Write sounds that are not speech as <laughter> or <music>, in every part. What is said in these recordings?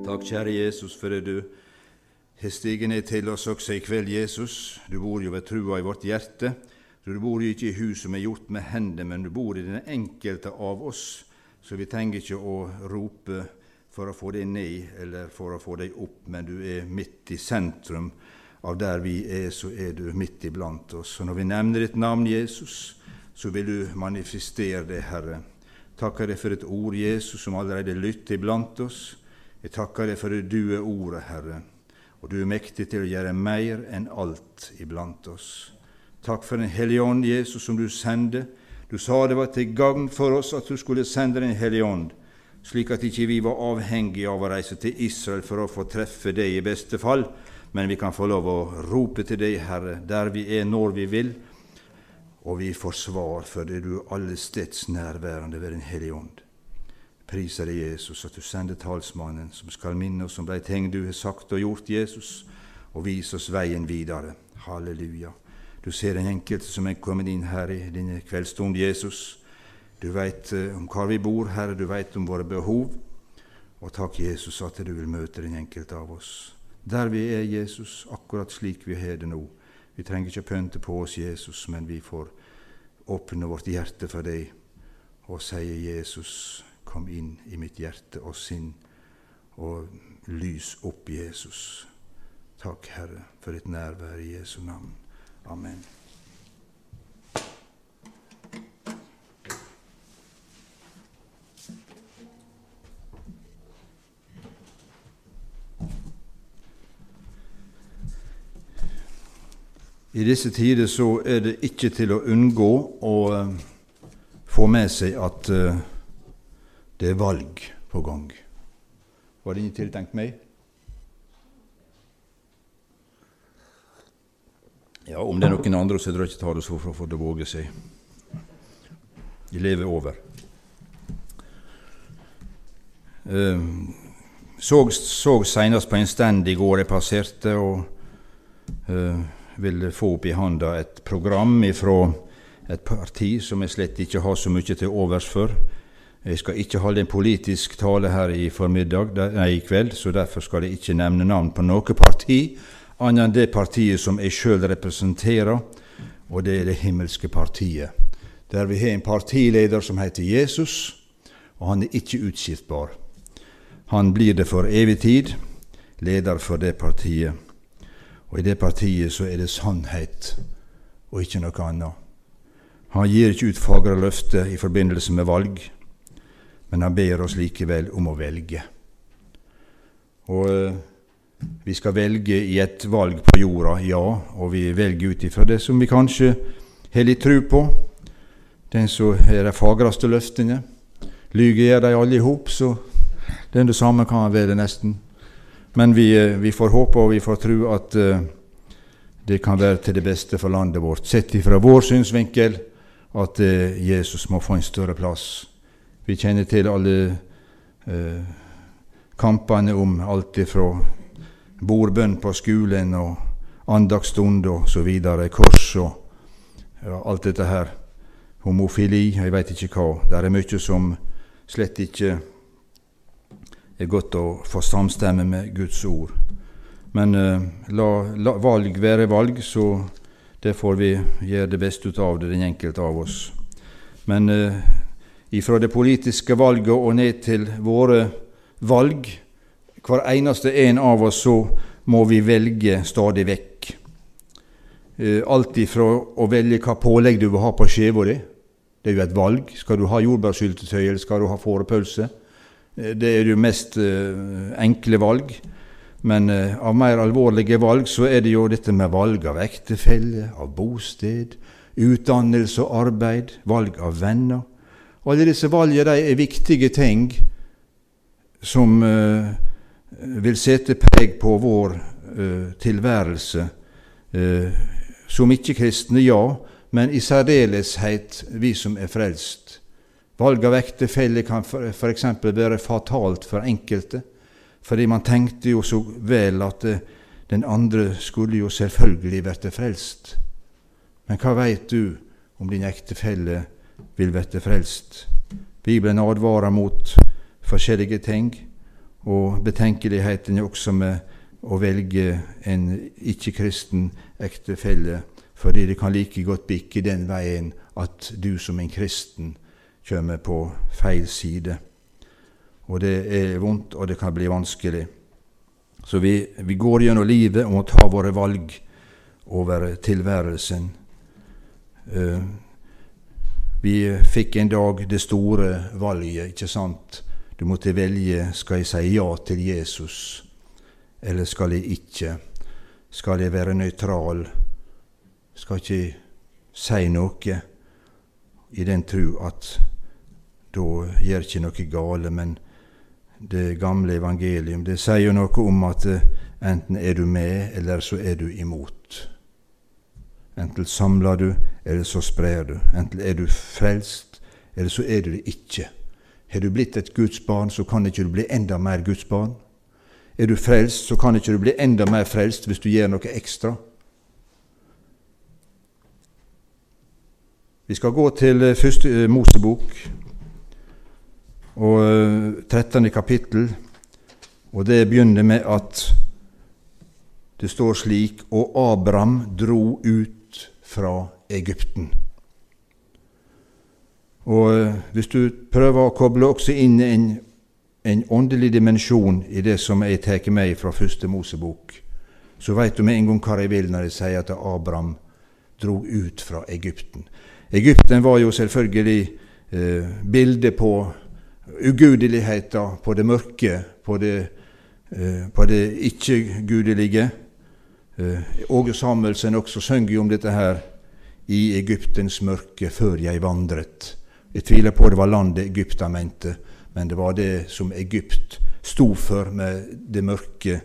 Takk, kjære Jesus, for det du har stiget ned til oss også i kveld, Jesus. Du bor jo ved trua i vårt hjerte. Du bor jo ikke i hus som er gjort med hender, men du bor i den enkelte av oss. Så vi trenger ikke å rope for å få deg ned eller for å få deg opp, men du er midt i sentrum av der vi er, så er du midt iblant oss. Og når vi nevner ditt navn, Jesus, så vil du manifestere det, Herre. Takker deg for et ord, Jesus, som allerede lytter iblant oss. Jeg takker deg for det du er ordet, Herre, og du er mektig til å gjøre mer enn alt iblant oss. Takk for Den hellige ånd, Jesus, som du sendte. Du sa det var til gagn for oss at du skulle sende Den hellige ånd, slik at ikke vi var avhengige av å reise til Israel for å få treffe deg i beste fall, men vi kan få lov å rope til deg, Herre, der vi er, når vi vil, og vi får svar for det du er allesteds nærværende ved Den hellige ånd. Priser deg, Jesus, at du sender talsmannen som skal minne oss om de ting du har sagt og gjort, Jesus, og vise oss veien videre. Halleluja. Du ser den enkelte som er kommet inn her i denne kveldsstund, Jesus. Du veit om hvor vi bor, Herre, du veit om våre behov. Og takk, Jesus, at du vil møte den enkelte av oss. Der vi er, Jesus, akkurat slik vi har det nå. Vi trenger ikke pynte på oss, Jesus, men vi får åpne vårt hjerte for deg og si, Jesus, kom inn i mitt hjerte og sinn, og lys opp, Jesus. Takk, Herre, for ditt nærvær i Jesu navn. Amen. I disse tider så er det ikke til å unngå å uh, få med seg at uh, det er valg på gang. Var det ikke tiltenkt meg? Ja, om det er noen andre, så drar ikke ta det så for å få det våge seg. De lever over. Uh, så, så senest på en stand i går jeg passerte, og uh, ville få opp i handa et program fra et parti som jeg slett ikke har så mye til overs for. Jeg skal ikke holde en politisk tale her i nei, i kveld, så derfor skal jeg ikke nevne navn på noe parti, annet enn det partiet som jeg sjøl representerer, og det er Det himmelske partiet. Der vi har en partileder som heter Jesus, og han er ikke utskiftbar. Han blir det for evig tid, leder for det partiet. Og i det partiet så er det sannhet og ikke noe annet. Han gir ikke ut fagre løfter i forbindelse med valg, men han ber oss likevel om å velge. Og øh, vi skal velge i et valg på jorda, ja, og vi velger ut ifra det som vi kanskje har litt tru på. Den som har de fagreste løftene. Lyger gjør de alle i hop, så det er det samme kan være nesten. Men vi, vi, får håpe og vi får tro at uh, det kan være til det beste for landet vårt, sett ifra vår synsvinkel, at Jesus må få en større plass. Vi kjenner til alle eh, kampene om alt ifra bordbønn på skolen og andagsstund og så videre, kors og ja, alt dette her. Homofili, jeg veit ikke hva. Det er mye som slett ikke er godt å få samstemme med Guds ord. Men eh, la, la, valg være valg, så det får vi gjøre det beste ut av det, den enkelte av oss. Men uh, ifra det politiske valget og ned til våre valg, hver eneste en av oss, så må vi velge stadig vekk. Uh, alt ifra å velge hva pålegg du vil ha på skiva di, det er jo et valg. Skal du ha jordbærsyltetøy, eller skal du ha fårepølse? Det er jo mest uh, enkle valg. Men av mer alvorlige valg så er det jo dette med valg av ektefelle, av bosted, utdannelse og arbeid, valg av venner. Og alle disse valgene er viktige ting som uh, vil sette preg på vår tilværelse som ikke-kristne, ja, men i særdeleshet vi som er frelst. Valg av ektefelle kan f.eks. være fatalt for enkelte, fordi man tenkte jo så vel at eh, den andre skulle jo selvfølgelig bli frelst. Men hva veit du om din ektefelle vil bli frelst? Bibelen advarer mot forskjellige ting, og betenkeligheten er også med å velge en ikke-kristen ektefelle, fordi det kan like godt bikke den veien at du som en kristen kommer på feil side. Og det er vondt, og det kan bli vanskelig. Så vi, vi går gjennom livet og må ta våre valg over tilværelsen. Uh, vi fikk en dag det store valget, ikke sant? Du måtte velge skal jeg si ja til Jesus, eller skal jeg ikke? Skal jeg være nøytral? Skal ikke si noe i den tru at da gjør ikke noe gale, men det gamle evangelium. Det sier jo noe om at eh, enten er du med, eller så er du imot. Enten samler du, eller så sprer du. Enten er du frelst, eller så er du det ikke. Har du blitt et Guds barn, så kan ikke du bli enda mer Guds barn. Er du frelst, så kan ikke du bli enda mer frelst hvis du gjør noe ekstra. Vi skal gå til eh, første eh, Mosebok, og 13. Eh, kapittel, og det begynner med at det står slik Og Abraham dro ut fra Egypten. Og eh, Hvis du prøver å koble også inn en, en åndelig dimensjon i det som jeg tar med fra første Mosebok, så veit du med en gang hva jeg vil når jeg sier at Abraham dro ut fra Egypten. Egypten var jo selvfølgelig eh, bildet på ugudeligheta, på det mørke, på det, eh, det ikke-gudelige. Eh, Åge Samuelsen også synger om dette her i Egyptens mørke før jeg vandret. Jeg tviler på det var landet Egypt han mente, men det var det som Egypt sto for med det mørke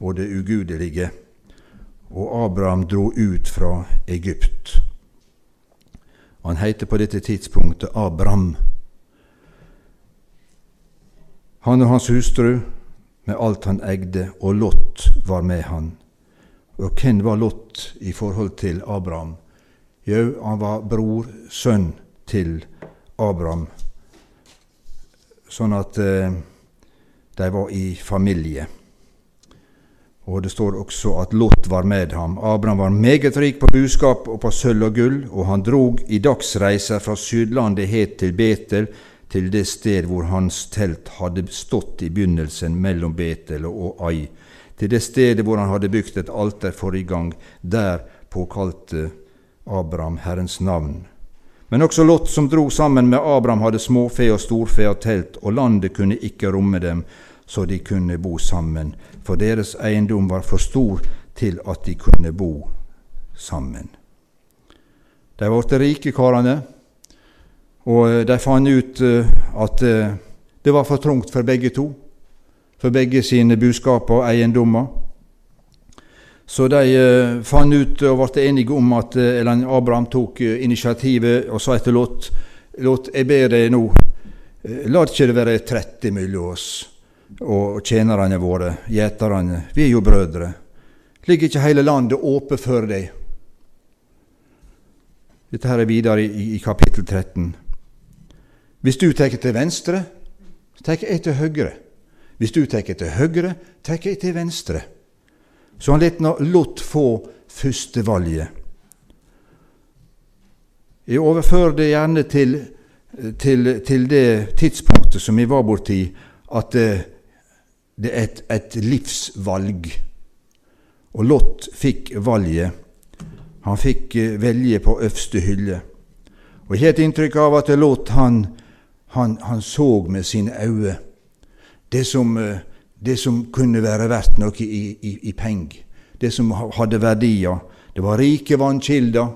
og det ugudelige. Og Abraham dro ut fra Egypt. Han heter på dette tidspunktet Abraham. Han og hans hustru med alt han eide, og Lot var med han. Og hvem var Lot i forhold til Abraham? Jo, han var bror, sønn til Abraham, sånn at eh, de var i familie. Og det står også at Lot var med ham. Abraham var meget rik på buskap og på sølv og gull, og han drog i dagsreiser fra Sydlandet het til Betel, til det sted hvor hans telt hadde stått i begynnelsen mellom Betel og Ai, til det stedet hvor han hadde bygd et alter forrige gang. Der påkalte Abraham Herrens navn. Men også Lot, som dro sammen med Abraham, hadde småfe og storfe og telt, og landet kunne ikke romme dem, så de kunne bo sammen, for deres eiendom var for stor til at de kunne bo sammen. De ble rike, karene. Og eh, de fant ut eh, at eh, det var for trangt for begge to, for begge sine budskaper og eiendommer. Så de fant ut og ble enige om at eller Abraham tok initiativet og sa etter Lot Lot, jeg ber deg nå, la det ikke være 30 mellom oss og tjenerne våre, gjeterne. Vi er jo brødre. Ligger ikke hele landet åpent for deg? Dette her er videre i, i kapittel 13. Hvis du tar til venstre, tar jeg til høyre. Hvis du tar til høyre, tar jeg til venstre. Så han lot få førstevalget. Jeg overfører det gjerne til, til, til, det tidspunktet som vi var borti, at det, det er et, et livsvalg. Og Lot fikk valget. Han fikk eh, velge på øverste hylle. Og Jeg har et inntrykk av at Lot han han, han så med sine øyne det som, eh, det som kunne være verdt noe i, i, i penger. Det som hadde verdier. Det var rike vannkilder.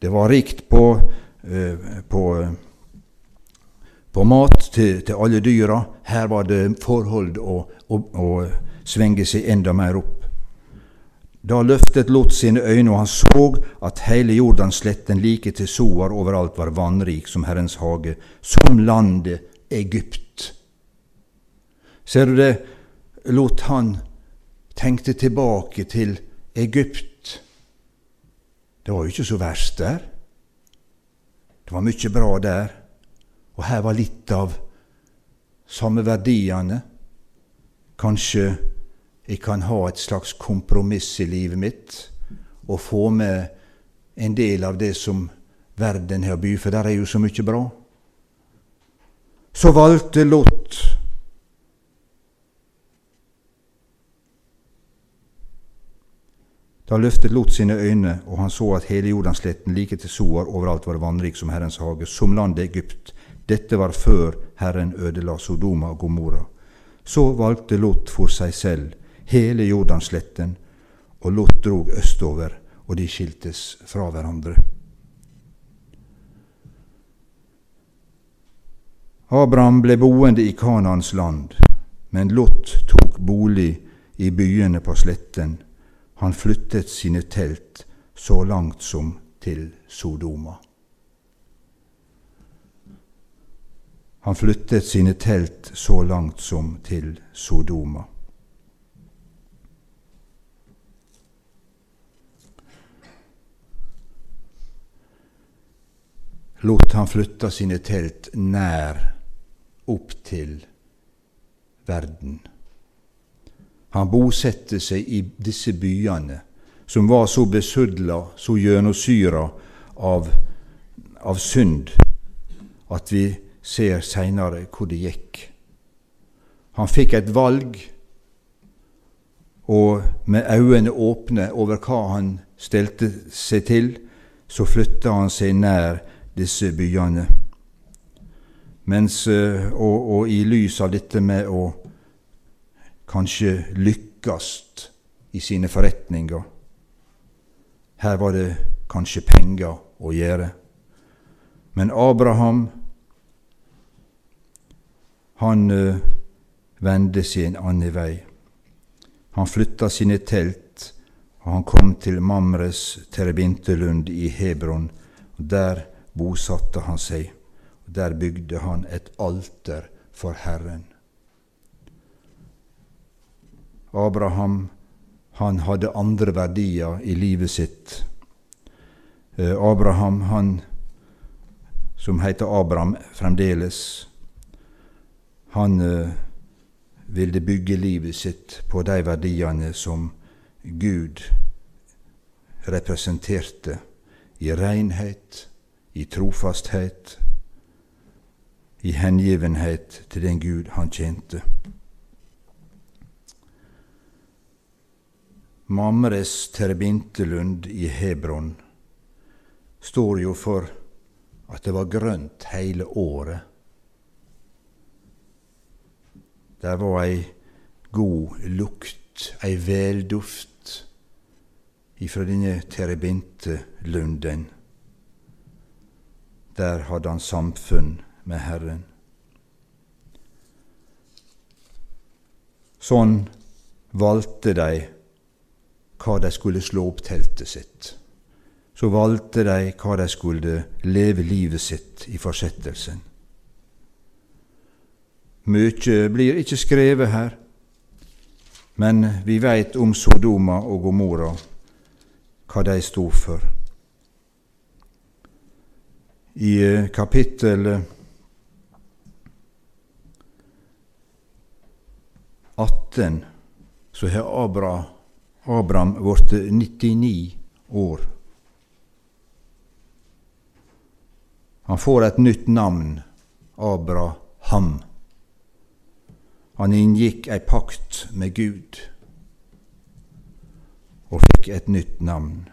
Det var rikt på, uh, på, på mat til, til, alle dyra. Her var det forhold å, å, å svinge seg enda mer opp. Da løftet Lot sine øyne, og han så at hele Jordansletten like til Soar overalt var vannrik som Herrens hage, som landet Egypt. Ser du det? Lot han tenkte tilbake til Egypt. Det var jo ikke så verst der. Det var mye bra der, og her var litt av samme verdiene. kanskje jeg kan ha et slags kompromiss i livet mitt og få med en del av det som verden har å by, for der er jo så mye bra. Så valgte Lot Da løftet Lot sine øyne, og han så at hele Jordansletten like til Soar overalt var vannrik som Herrens hage, som landet Egypt. Dette var før Herren ødela Sodoma og Gomorra. Så valgte Lot for seg selv hele Jordansletten, og Lot drog østover, og de skiltes fra hverandre. Abraham ble boende i Kanans land, men Lot tok bolig i byene på sletten. Han flyttet sine telt så langt som til Sodoma. Han flyttet sine telt så langt som til Sodoma. Lot han flytta sine telt nær opp til verden. Han bosatte seg i disse byene, som var så besudla, så gjennomsyra av, av synd, at vi ser seinere hvor det gikk. Han fikk et valg, og med øynene åpne over hva han stelte seg til, så flytta han seg nær disse byene. Mens, eh, og, og, i lys av dette med å kanskje lykkes i sine forretninger Her var det kanskje penger å gjøre. Men Abraham, han uh, vendte en annen vei. Han flytta sine telt, og han kom til Mamres terebintelund i Hebron. og Der bosatte han seg. og Der bygde han et alter for Herren. Abraham han hadde andre verdier i livet sitt. Eh, Abraham, han som heter Abraham fremdeles, han uh, ville bygge livet sitt på de verdiene som Gud representerte i renhet, i trofasthet, i hengivenhet til den Gud han tjente. Mamres terbintelund i Hebron står jo for at det var grønt hele året. Der var ei god lukt, ei velduft ifra denne terebintelunden. Der hadde han samfunn med Herren. Sånn valgte de hva de skulle slå opp teltet sitt. Så valgte de hva de skulle leve livet sitt i fortsettelsen. Mykje blir ikke skrevet her, men vi veit om Sodoma og Gomorra, hva de sto for i eh, kapittel 18 så har Abra, Abraham blitt 99 år. Han får et nytt navn, Abraham. Han inngikk ei pakt med Gud og fikk et nytt navn.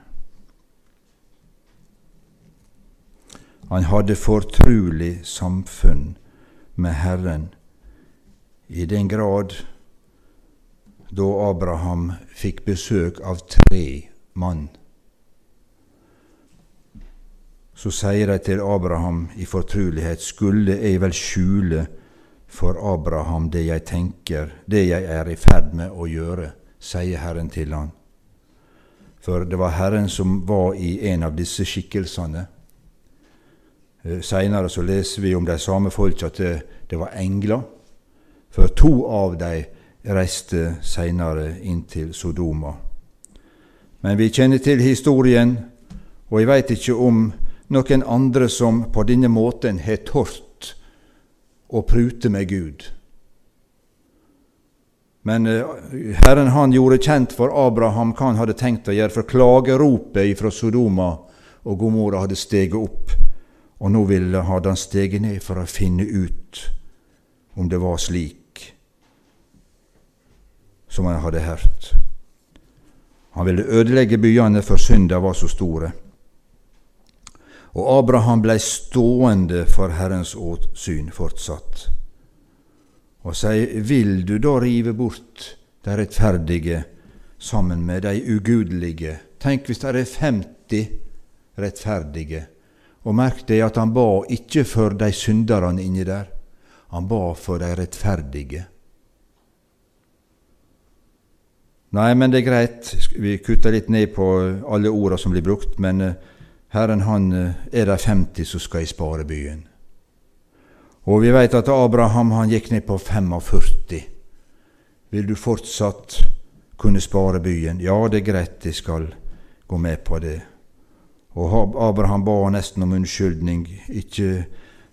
Han hadde fortrulig samfunn med Herren i den grad da Abraham fikk besøk av tre mann. Så sier de til Abraham i fortrulighet, skulle jeg vel skjule for Abraham det jeg tenker, det jeg er i ferd med å gjøre, sier Herren til han. For det var Herren som var i en av disse skikkelsene Eh, Seinere så leser vi om de samme folka at det, var engler. For to av dem reiste seinere inn til Sodoma. Men vi kjenner til historien, og jeg veit ikke om noen andre som på denne måten har tort å prute med Gud. Men eh, Herren han gjorde kjent for Abraham hva han hadde tenkt å gjøre, for klageropet fra Sodoma og Gomorra hadde steget opp, og nå ville hadde han steget ned for å finne ut om det var slik som han hadde hørt. Han ville ødelegge byene, for synda var så store. Og Abraham blei stående for Herrens åsyn fortsatt, og sier, vil du da rive bort de rettferdige sammen med de ugudelige? Tenk hvis det er 50 rettferdige, og merk deg at han ba ikke for de synderne inni der, han ba for de rettferdige. Nei, men det er greit, vi kutter litt ned på alle orda som blir brukt, men eh, Herren han eh, er de 50 som skal i sparebyen. Og vi veit at Abraham han gikk ned på 45. Vil du fortsatt kunne spare byen? Ja, det er greit, jeg skal gå med på det. Og Abraham ba nesten om unnskyldning. Ikke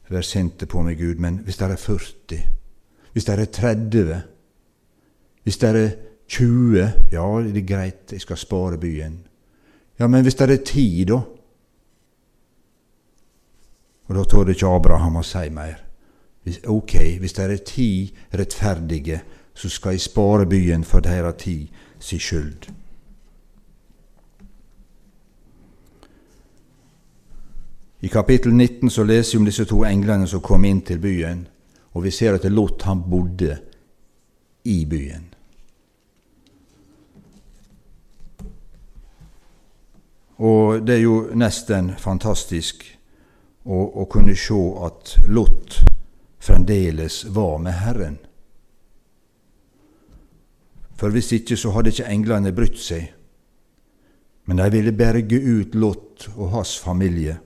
vær sinte på meg, Gud, men hvis det er 40, hvis det er 30, hvis det er 20, ja, det er greit, jeg skal spare byen. Ja, men hvis det er 10, da? Og da torde ikke Abraham å si mer. Ok, hvis det er ti rettferdige, så skal jeg spare byen for deres ti si skyld. I kapittel 19 så leser vi om disse to englene som kom inn til byen, og vi ser at Lot han bodde i byen. Og det er jo nesten fantastisk å, å kunne se at Lot fremdeles var med Herren. For hvis ikke så hadde ikke englene brytt seg, men de ville berge ut Lot og hans familie.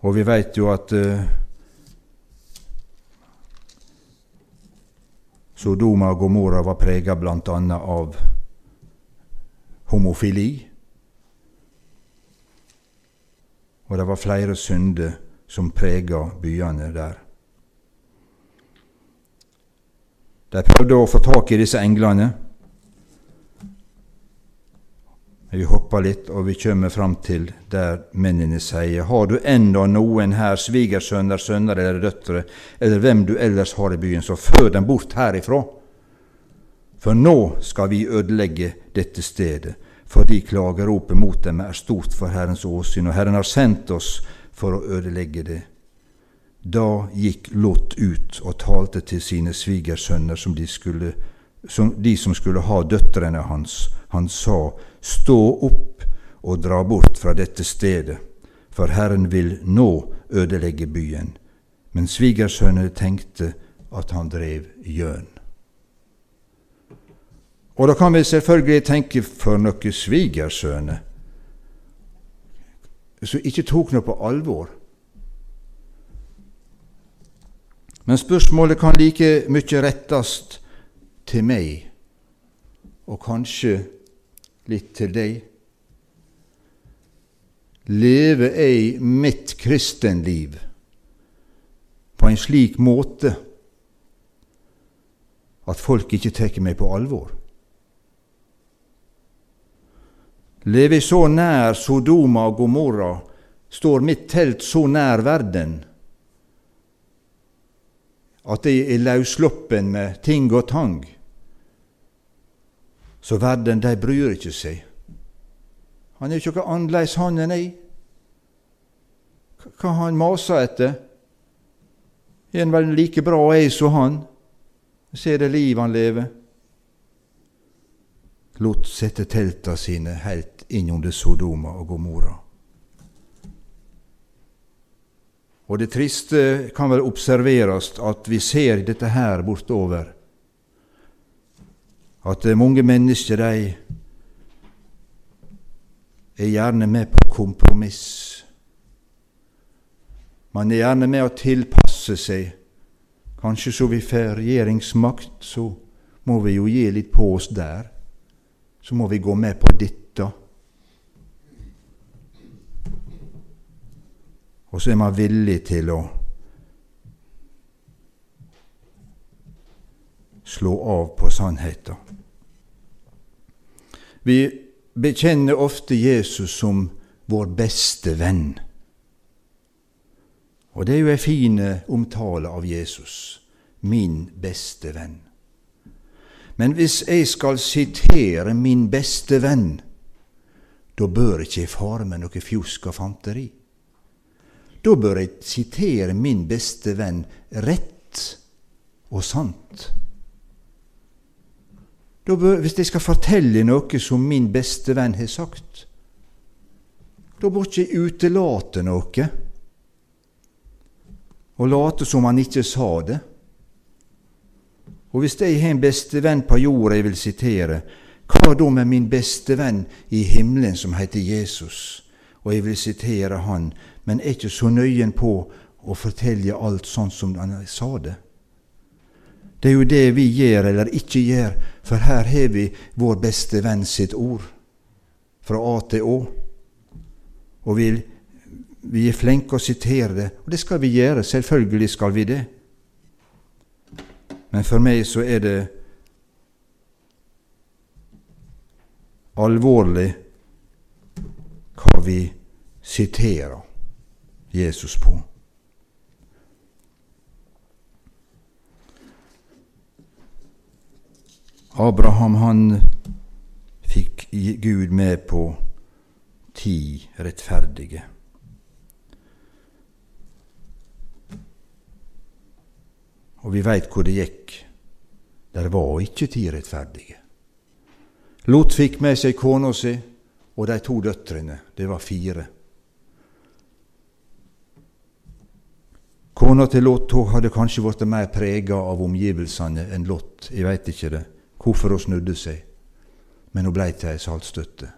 Og vi veit jo at uh, Sodoma og Gomorra var prega bl.a. av homofili. og det var flere synder som prega byene der. De prøvde å få tak i disse englene. Vi hopper litt, og vi kommer fram til der mennene sier:" Har du enda noen her, svigersønner, sønner eller døtre, eller hvem du ellers har i byen, så før dem bort herifra. For nå skal vi ødelegge dette stedet fordi klageropet mot dem er stort for Herrens åsyn, og Herren har sendt oss for å ødelegge det. Da gikk Lot ut og talte til sine svigersønner, som de, skulle, som de som skulle ha døtrene hans. Han sa, Stå opp og dra bort fra dette stedet, for Herren vil nå ødelegge byen. Men svigersønnene tenkte at han drev gjøn. Og da kan vi selvfølgelig tenke for noen svigersønner som ikke tok noe på alvor. Men spørsmålet kan like mye rettes til meg, og kanskje litt til deg. Lever jeg mitt kristenliv på en slik måte at folk ikke tar meg på alvor? Lever jeg så nær Sodoma og Gomorra, står mitt telt så nær verden at jeg er løssluppen med ting og tang. Så verden, de bryr ikke seg. Han er jo ikke noe annerledes, han enn jeg. Hva han maser etter? Er han vel like bra jeg som han? Se det livet han lever lot sette telta sine helt inn under Sodoma og Gomorra. Og det triste kan vel observeres at vi ser dette her bortover, at mange mennesker de er gjerne med på kompromiss. Man er gjerne med å tilpasse seg. Kanskje så vi får regjeringsmakt, så må vi jo gi litt på oss der så må vi gå med på dette. Og så er man villig til å slå av på sannheten. Vi bekjenner ofte Jesus som vår beste venn. Og det er jo ei fin omtale av Jesus, min beste venn. Men hvis jeg skal sitere min beste venn, da bør ikke jeg fare med noe fjusk og fanteri. Da bør jeg sitere min beste venn rett og sant. Bør, hvis jeg skal fortelle noe som min beste venn har sagt, da bør ikke jeg utelate noe og late som han ikke sa det. Og hvis jeg har en bestevenn på jorda jeg vil sitere, hva da med min beste venn i himmelen som heter Jesus? Og jeg vil sitere han, men er ikke så nøyen på å fortelle alt sånn som han sa det. Det er jo det vi gjør eller ikke gjør, for her har vi vår beste venn sitt ord, fra A til Å. Og vi vi er flinke å sitere det, og det skal vi gjøre. Selvfølgelig skal vi det. Men for meg så er det alvorlig hva vi siterer Jesus på. Abraham han fikk Gud med på ti rettferdige. Og vi veit hvor det gikk. Der var ikke ti rettferdige. Lot fikk med seg kona si og de to døtrene. Det var fire. Kona til Lot hadde kanskje blitt mer prega av omgivelsene enn Lot. Jeg veit ikke det, hvorfor hun snudde seg, men hun blei til ei saltstøtte.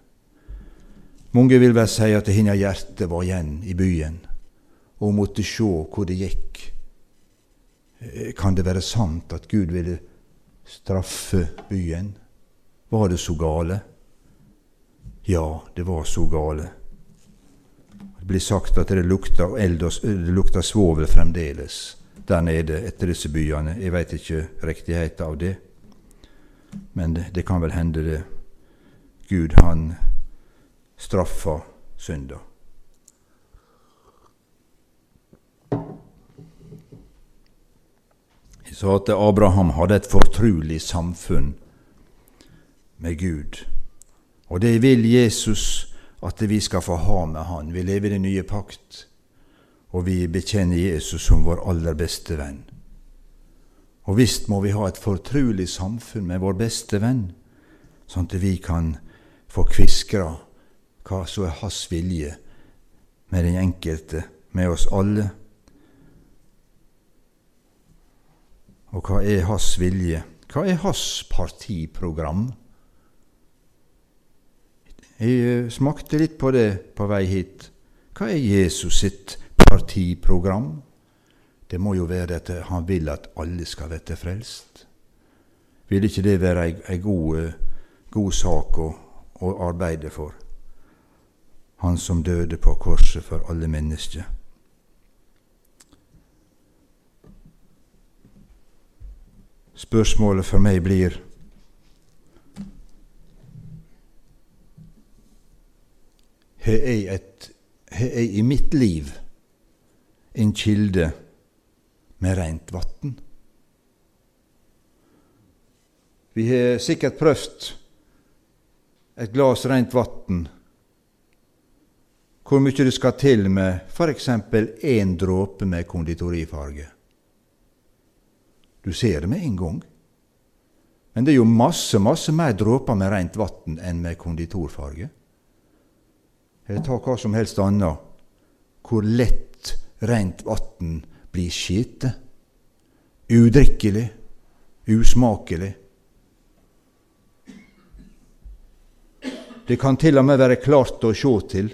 Mange vil vel si at hennes hjerte var igjen i byen, og hun måtte sjå hvor det gikk kan det være sant at Gud ville straffe byen? Var det så gale? Ja, det var så gale. Det blir sagt at det lukter eldos, det lukta svovel fremdeles der nede etter disse byene. Jeg veit ikke riktigheten av det, men det, det, kan vel hende det. Gud, han straffa synder. Så at Abraham hadde et fortrulig samfunn med Gud. Og det vil Jesus at vi skal få ha med Han. Vi lever i den nye pakt, og vi bekjenner Jesus som vår aller beste venn. Og visst må vi ha et fortrulig samfunn med vår beste venn, sånn at vi kan få kviskra hva som er hans vilje med den enkelte, med oss alle. Og hva er hans vilje? Hva er hans partiprogram? Jeg eh, smakte litt på det på vei hit. Hva er Jesus sitt partiprogram? Det må jo være at han vil at alle skal bli frelst. Vil ikke det være ei, god, eh, god, sak å, å arbeide for? Han som døde på korset for alle mennesker. Spørsmålet for meg blir Har jeg, et, har jeg i mitt liv en kilde med rent vann? Vi har sikkert prøvd et glass rent vann, hvor mye det skal til med f.eks. én dråpe med konditorifarge. Du ser det med en gang. Men det er jo masse, masse mer dråper med rent vann enn med konditorfarge. Eller ta hva som helst annet. Hvor lett rent vann blir skite. Udrikkelig. Usmakelig. Det kan til og med være klart å sjå til,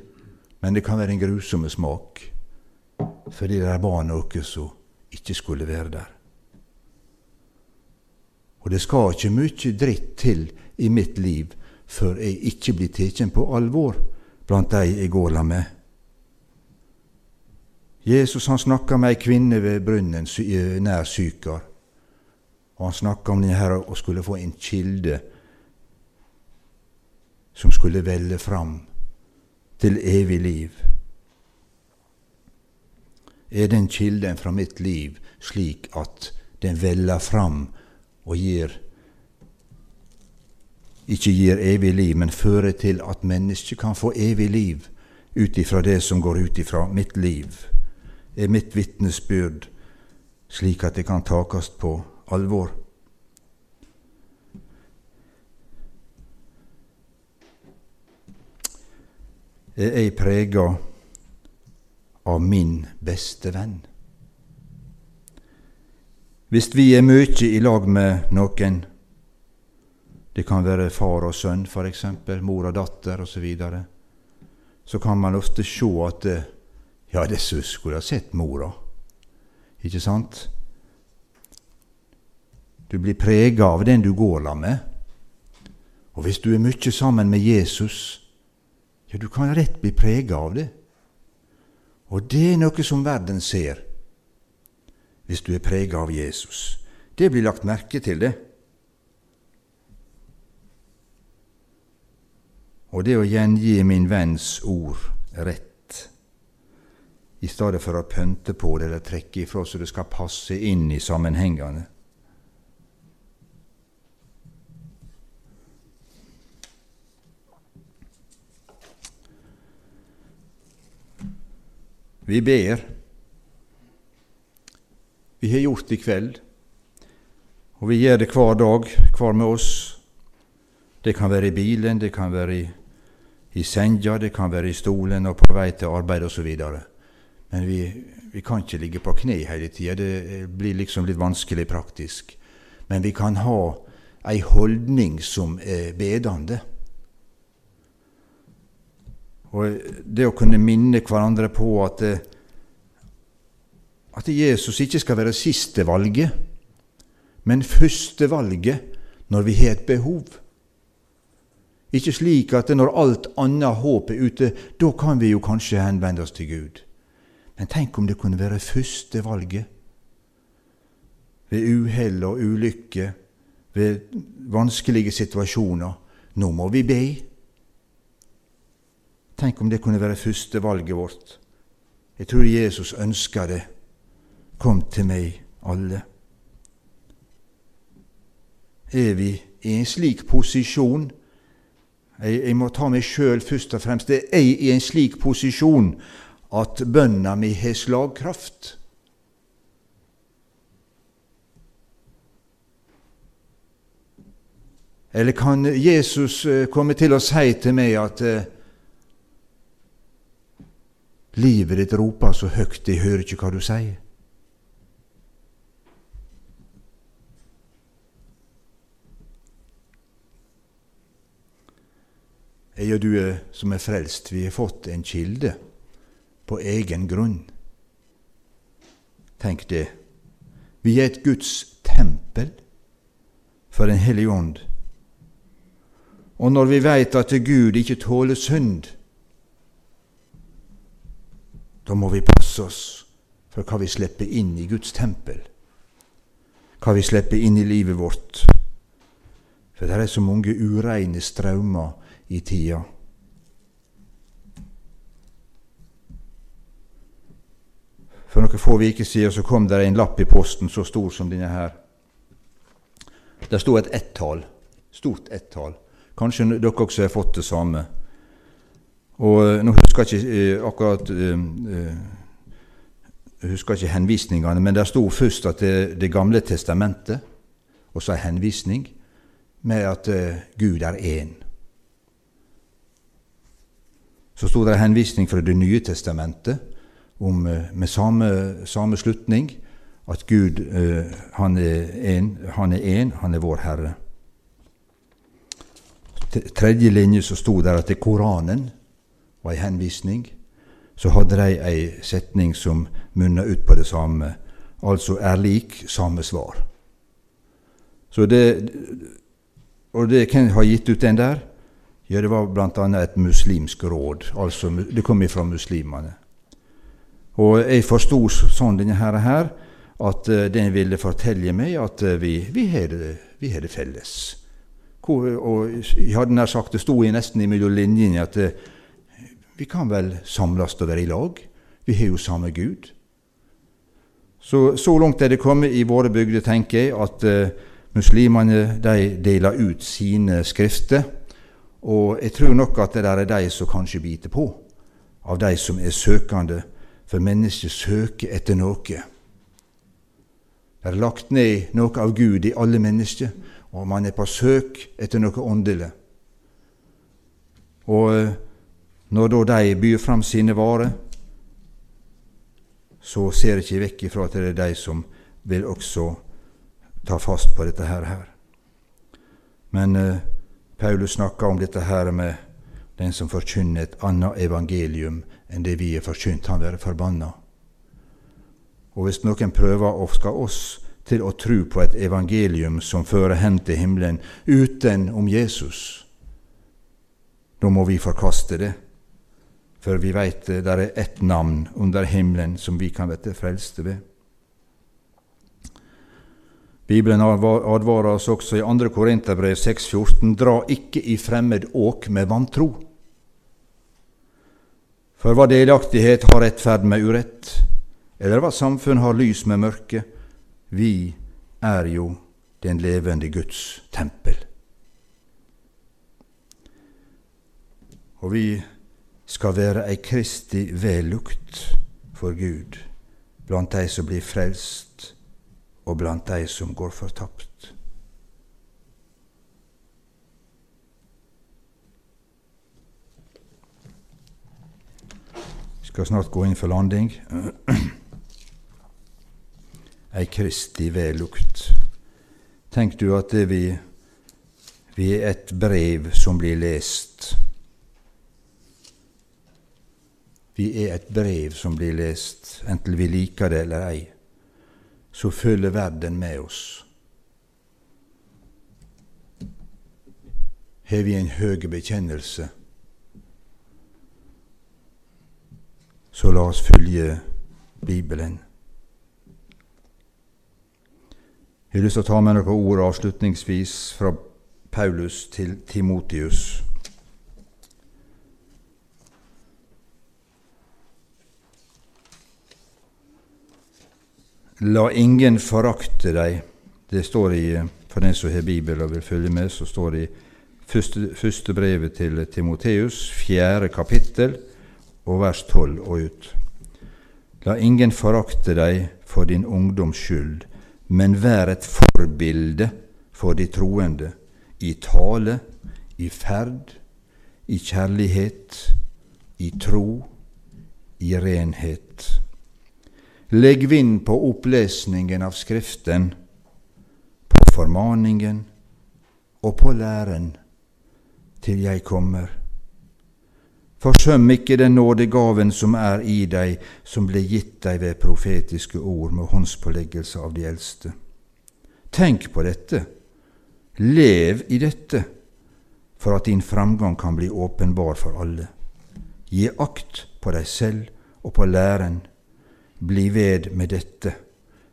men det kan være en grusom smak. Fordi det var noe som ikke skulle være der. Og det skal ikke mye dritt til i mitt liv før jeg ikke blir tatt på alvor blant de jeg går la med. Jesus han snakka med ei kvinne ved brunnen nær Sykar. Og han snakka om denne herre og skulle få en kilde som skulle velle fram til evig liv. Er den kilden fra mitt liv slik at den veller fram og gir ikke gir evig liv, men fører til at mennesket kan få evig liv ut ifra det som går ut ifra mitt liv, er mitt vitnesbyrd slik at det kan takast på alvor. Er jeg prega av min beste venn? Hvis vi er mye i lag med noen, det kan være far og sønn f.eks., mor og datter osv., så, videre, så kan man ofte se at ja, disse skulle ha sett mora. Ikke sant? Du blir prega av den du går la med. Og hvis du er mye sammen med Jesus, ja, du kan rett bli prega av det. Og det er noe som verden ser hvis du er prega av Jesus. Det blir lagt merke til, det. Og det å gjengi min venns ord rett, i stedet for å pønte på det eller trekke ifra så det skal passe inn i sammenhengene. Vi ber vi har gjort i kveld. Og vi gjør det hver dag, hver med oss. Det kan være i bilen, det kan være i, i senga, det kan være i stolen og på vei til arbeid osv. Men vi, vi, kan ikke ligge på kne hele tida. Det blir liksom litt vanskelig praktisk. Men vi kan ha ei holdning som er bedende. Og det å kunne minne hverandre på at det, at Jesus ikke skal være siste valget, men første valget når vi har et behov. Ikke slik at når alt annet håp er ute, da kan vi jo kanskje henvende oss til Gud. Men tenk om det kunne være første valget. Ved uhell og ulykke, ved vanskelige situasjoner. Nå må vi be. Tenk om det kunne være første valget vårt. Jeg tror Jesus ønsker det. Kom til meg, alle. Er vi i en slik posisjon jeg, jeg må ta meg sjøl først og fremst. Er jeg i en slik posisjon at bønna mi har slagkraft? Eller kan Jesus eh, komme til å si til meg at eh, livet ditt roper så høgt, jeg hører ikke hva du sier? Jeg og du er, som er frelst, vi har fått en kilde på egen grunn. Tenk det. Vi er et Guds tempel for Den hellige ånd. Og når vi veit at Gud ikke tåler synd, da må vi passe oss for hva vi slipper inn i Guds tempel, hva vi slipper inn i livet vårt. For det er så mange ureine strømmer i tida. For noen få uker siden så kom det en lapp i posten så stor som denne her. Der sto et ett-tall. Stort ett-tall. Kanskje dere også har fått det samme. Og eh, Nå husker jeg ikke eh, akkurat eh, jeg husker ikke henvisningene, men der sto først at det, det gamle testamentet, og så en henvisning med at Gud er én. Så sto det en henvisning fra Det nye testamentet om, eh, med samme, samme slutning at Gud uh, han er én, han han er vår Herre. Tredje linje så sto det at det Koranen var en henvisning. Så hadde de ei setning som munna ut på det samme, altså er lik samme svar. Så det, og det, hvem har gitt ut den der? Ja, det var bl.a. et muslimsk råd. altså Det kom ifra muslimene. Og jeg forsto sånn denne her, at uh, den ville fortelle meg at uh, vi, vi, det, vi har det felles. Hvor, og jeg hadde nær sagt, Det sto nesten mellom linjene at uh, vi kan vel samles og være i lag. Vi har jo samme Gud. Så, så langt er det kommet i våre bygder, tenker jeg, at muslimene de deler ut sine skrifter. Og jeg tror nok at det der er de som kanskje biter på, av de som er søkende, for mennesket søker etter noe. Det er lagt ned noe av Gud i alle mennesker, og man er på søk etter noe åndelig. Og eh, når da de byr fram sine varer, så ser jeg ikke vekk ifra at det er de som vil også ta fast på dette her. Men eh, Paulus snakker om dette her med den som forkynner et annet evangelium enn det vi er forkynt, han være forbanna. Og hvis noen prøver å skal oss til å tro på et evangelium som fører hen til himmelen utenom Jesus, da må vi forkaste det. For vi veit det er ett navn under himmelen som vi kan bli frelste ved. Bibelen advarer oss også i 2. Korinterbrev 6,14.: Dra ikke i fremmed åk med vantro. For hva delaktighet har rettferd med urett, eller hva samfunn har lys med mørke? Vi er jo den levende Guds tempel. Og vi skal være ei Kristi vellukt for Gud blant de som blir frelst, og blant de som går fortapt. Vi skal snart gå inn for landing. <clears throat> Ei Kristi vellukt. Tenk du at vi, vi er et brev som blir lest Vi er et brev som blir lest, enten vi liker det eller ei. Så følger verden med oss. Har vi en høy bekjennelse, så la oss følge Bibelen. Jeg har lyst til å ta med noen ord avslutningsvis fra Paulus til Timotius. La ingen forakte deg. Det står i, for den som har Bibelen og vil følge med, så står det i første, første brevet til Timoteus, fjerde kapittel, og vers tolv og ut. La ingen forakte deg for din ungdoms skyld, men vær et forbilde for de troende, i tale, i ferd, i kjærlighet, i tro, i renhet. Legg vind på opplesningen av Skriften, på formaningen og på læren, til jeg kommer. Forsøm ikke den nådegaven som er i deg, som ble gitt deg ved profetiske ord med håndspåleggelse av de eldste. Tenk på dette, lev i dette, for at din framgang kan bli åpenbar for alle. Gi akt på deg selv og på læren bli ved med dette.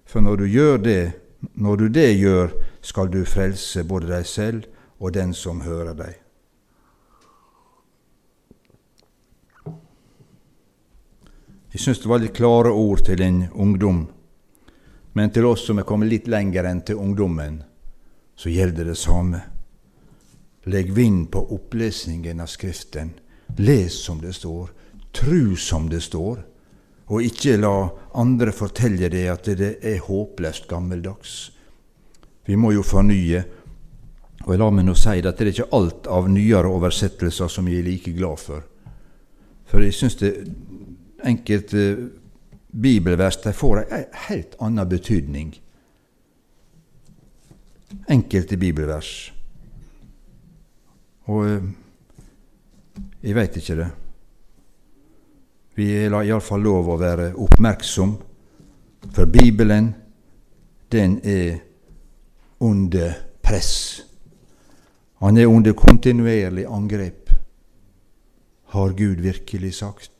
For når du gjør det, når du det gjør, skal du frelse både deg selv og den som hører deg. Jeg syns det var litt klare ord til en ungdom, men til oss som er kommet litt lenger enn til ungdommen, så gjelder det samme. Legg vind på opplesningen av Skriften. Les som det står. Tru som det står og ikke la andre fortelle deg at det er håpløst gammeldags. Vi må jo fornye. Og la meg nå si at det er ikke alt av nyere oversettelser som jeg er like glad for. For jeg syns det enkelte bibelvers de får en helt annen betydning. Enkelte bibelvers. Og eh, jeg veit ikke det. Vi har iallfall lov å være oppmerksom, for Bibelen, den er under press. Han er under kontinuerlig angrep. Har Gud virkelig sagt?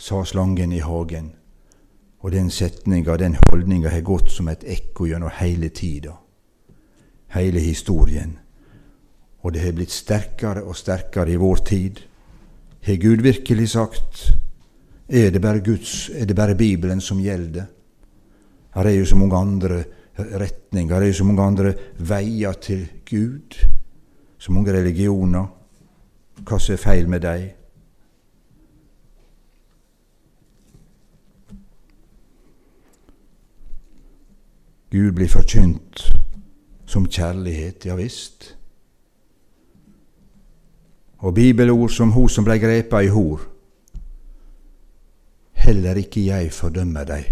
sa slangen i hagen. Og den setninga, den holdninga, har gått som et ekko gjennom hele tida, hele historien. Og det har blitt sterkere og sterkere i vår tid. Har Gud virkelig sagt er det bare Guds, er det bare Bibelen som gjelder? Her er jo så mange andre retninger, her er jo så mange andre veier til Gud. Så mange religioner. Hva som er feil med dem? Gud blir forkynt som kjærlighet, ja visst. Og bibelord som hun som blei grepa i hor. Heller ikke jeg fordømmer deg.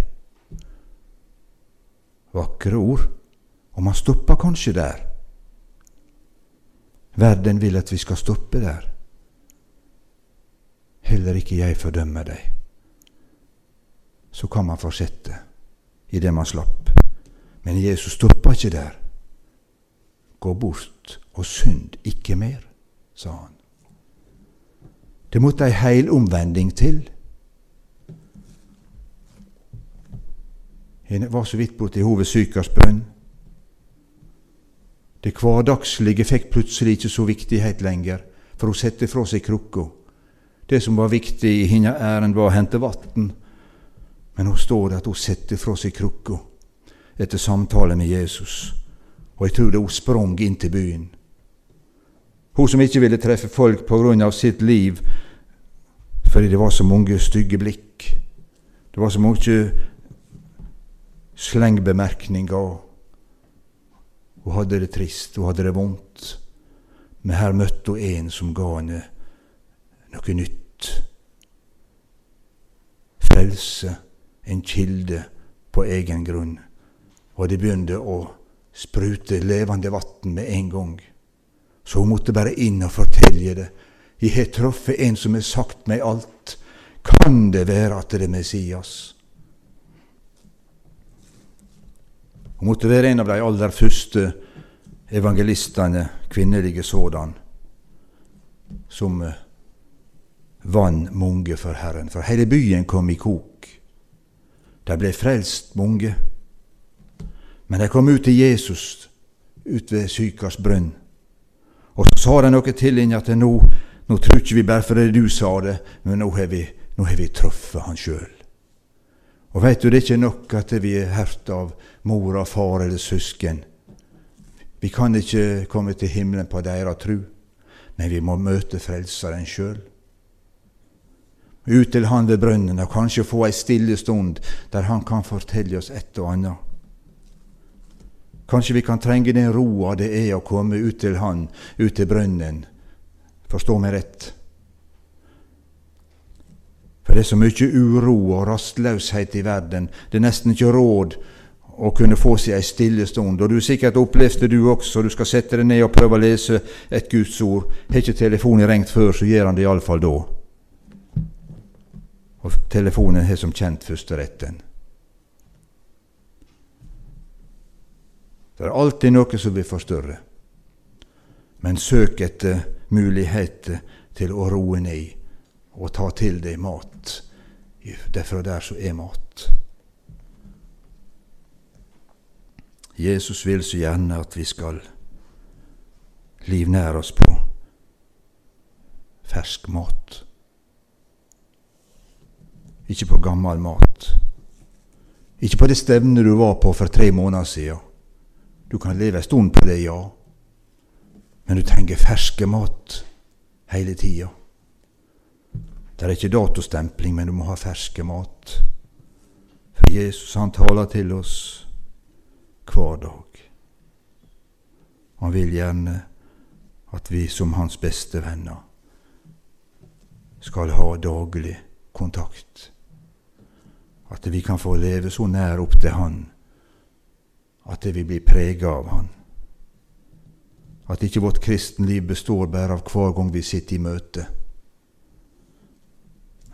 Vakre ord, og man stopper kanskje der. Verden vil at vi skal stoppe der. Heller ikke jeg fordømmer deg. Så kan man fortsette i det man slapp. Men Jesus stoppa ikke der. Gå bort og synd ikke mer, sa han. Det måtte ei heil omvending til. Jeg var så vidt borti henne ved Det hverdagslige fikk plutselig ikke så viktighet lenger, for hun satte fra seg krukka. Det som var viktig i hennes ærend, var å hente vann. Men hun står det at hun setter fra seg krukka etter samtale med Jesus. Og jeg tror det hun sprang inn til byen. Hun som ikke ville treffe folk av sitt liv fordi det var så mange stygge blikk. Det var så mange slengbemerkninger. Hun hadde det trist, hun hadde det vondt. Men her møtte hun en som ga henne noe nytt. Frelse, en kilde på egen grunn. Og det begynte å sprute levende vann med en gang. Så hun måtte bare inn og fortelle det. Jeg har truffet en som har sagt meg alt. Kan det være at det er Messias? Hun måtte være en av de aller første evangelistene, kvinnelige sådan, som eh, vann mange for Herren. For hele byen kom i kok. De ble frelst, mange. Men de kom ut til Jesus ut ved Sykars brønn. Og så sa de noe til henne at nå, nå tror ikke vi bare fordi du sa det, men nå har vi, nå har vi truffet han sjøl. Og veit du, det er ikke nok at vi er hørt av mor og far eller søsken. Vi kan ikke komme til himmelen på deres tru, men vi må møte Frelseren sjøl. Ut til Han ved brønnen og kanskje få ei stille stund der Han kan fortelle oss et og annet. Kanskje vi kan trenge den roa det er å komme ut til Han, ut til brønnen. Forstå meg rett. For det er så mye uro og rastløshet i verden. Det er nesten ikke råd å kunne få seg ei stille stund. Og du sikkert opplevde du også. Du skal sette deg ned og prøve å lese et Guds ord. Har ikke telefonen ringt før, så gjør han det iallfall da. Og telefonen har som kjent førsteretten. Det er alltid noe som vil forstyrre. Men søk etter muligheter til å roe ned og ta til deg mat. Derfra der så er mat. Jesus vil så gjerne at vi skal livnære oss på fersk mat. Ikke på gammel mat. Ikke på det stevnet du var på for tre måneder siden. Du kan leve en stund på det, ja, men du trenger ferske mat hele tida. Det er ikke datostempling, men du må ha ferske mat. For Jesus han taler til oss hver dag. Han vil gjerne at vi som hans beste venner skal ha daglig kontakt. At vi kan få leve så nær opp til Han at vi blir prega av Han. At ikke vårt kristenliv består bare av hver gang vi sitter i møte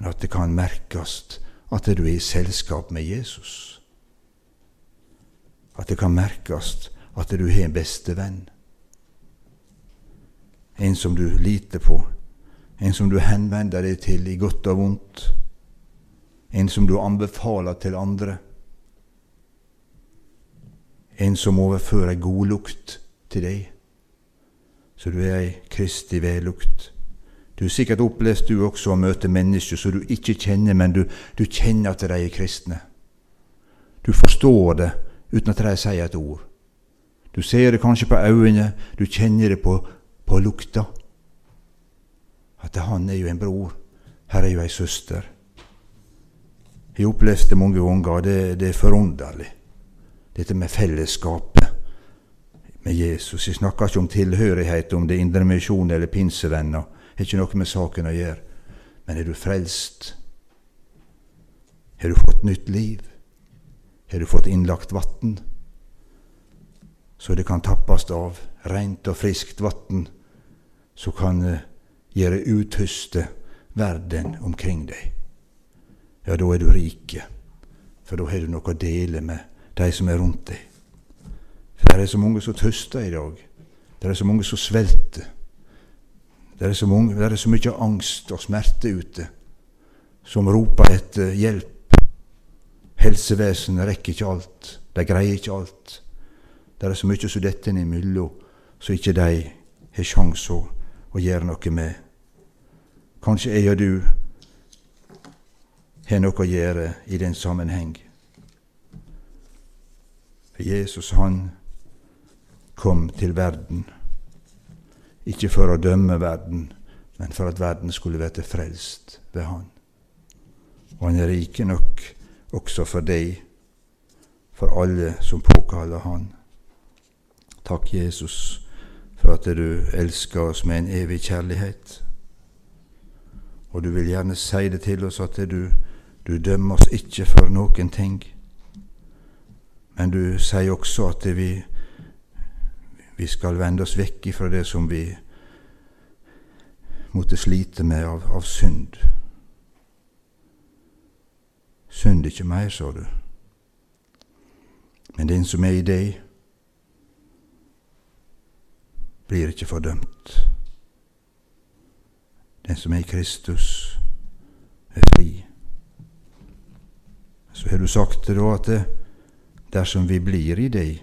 men at det kan merkes at du er i selskap med Jesus. At det kan merkes at du har en beste venn. En som du liter på, en som du henvender deg til i godt og vondt. En som du anbefaler til andre. En som overfører god godlukt til deg. Så du er ei Kristi vellukt. Du har sikkert opplevd du også å møte mennesker som du ikke kjenner, men du, du kjenner at de er kristne. Du forstår det uten at de sier et ord. Du ser det kanskje på øynene, du kjenner det på, på lukta. At han er jo en bror, her er jo ei søster. Jeg har opplevd det mange ganger, det, det er forunderlig. Dette med fellesskapet med Jesus. Jeg snakker ikke om tilhørighet, om det er indremisjon eller pinsevenner. Det har ikke noe med saken å gjøre. Men er du frelst? Har du fått nytt liv? Har du fått innlagt vann? Så det kan tappes av rent og friskt vann som kan uh, gjøre uthuste verden omkring deg. Ja, da er du rike, for da har du noe å dele med de som er rundt deg. For det er så mange som tøster i dag. Det er så mange som svelter. Det er så, mange, det er så mye angst og smerte ute som roper etter hjelp. Helsevesenet rekker ikke alt. De greier ikke alt. Det er så mye som detter imellom, så ikke de har sjanse å gjøre noe med. Kanskje jeg og du har noe å gjøre i den sammenheng. For Jesus, han kom til verden ikke for å dømme verden, men for at verden skulle bli frelst ved Han. Og Han er rike nok også for deg, for alle som påkaller Han. Takk, Jesus, for at du elsker oss med en evig kjærlighet. Og du vil gjerne si det til oss at du, du dømmer oss ikke for noen ting. Men du sier også at vi vi skal vende oss vekk ifra det som vi måtte slite med av, av synd. Synd ikke mer, sa du. Men den som er i deg, blir ikke fordømt. Den som er i Kristus, er fri. Så har du sagt det da at det, dersom vi blir i deg,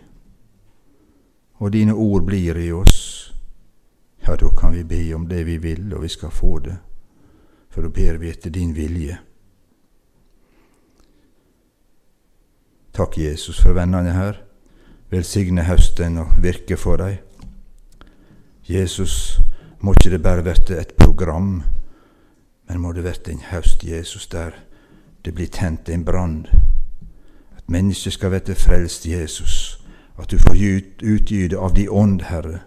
og dine ord blir i oss, ja, da kan vi be om det vi vil, og vi skal få det, for da ber vi etter din vilje. Takk, Jesus, for vennene her. Velsigne høsten og virke for dem. Jesus, må ikke det bare verte et program, men må det verte en høst, Jesus, der det blir tent en brann. Mennesket skal verte frelst, Jesus at du får utgyte av de ånd, Herre,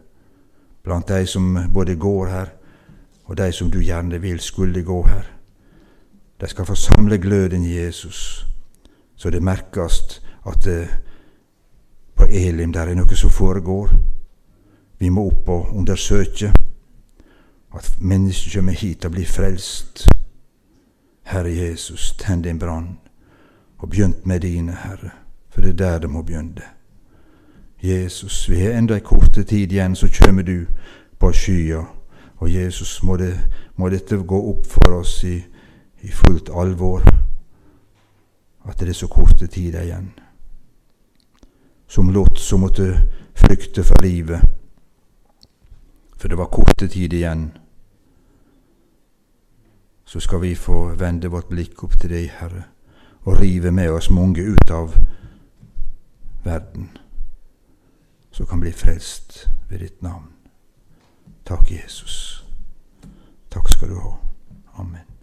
blant de som både går her, og de som du gjerne vil skulle gå her. De skal få samle gløden Jesus, så det merkes at det, på Elim der er noe som foregår. Vi må opp og undersøke at mennesker kommer hit og blir frelst. Herre Jesus, tenn din brann, og begynt med dine, Herre, for det er der det må begynne. Jesus, vi har enda ei korte tid igjen, så kjem du på skya. Og Jesus, må, det, må dette gå opp for oss i, i fullt alvor, at det er så korte tid igjen. Som Lot som måtte flykte for livet, for det var korte tid igjen. Så skal vi få vende vårt blikk opp til deg, Herre, og rive med oss mange ut av verden som kan bli frelst ved ditt navn. Takk, Jesus. Takk skal du ha. Amen.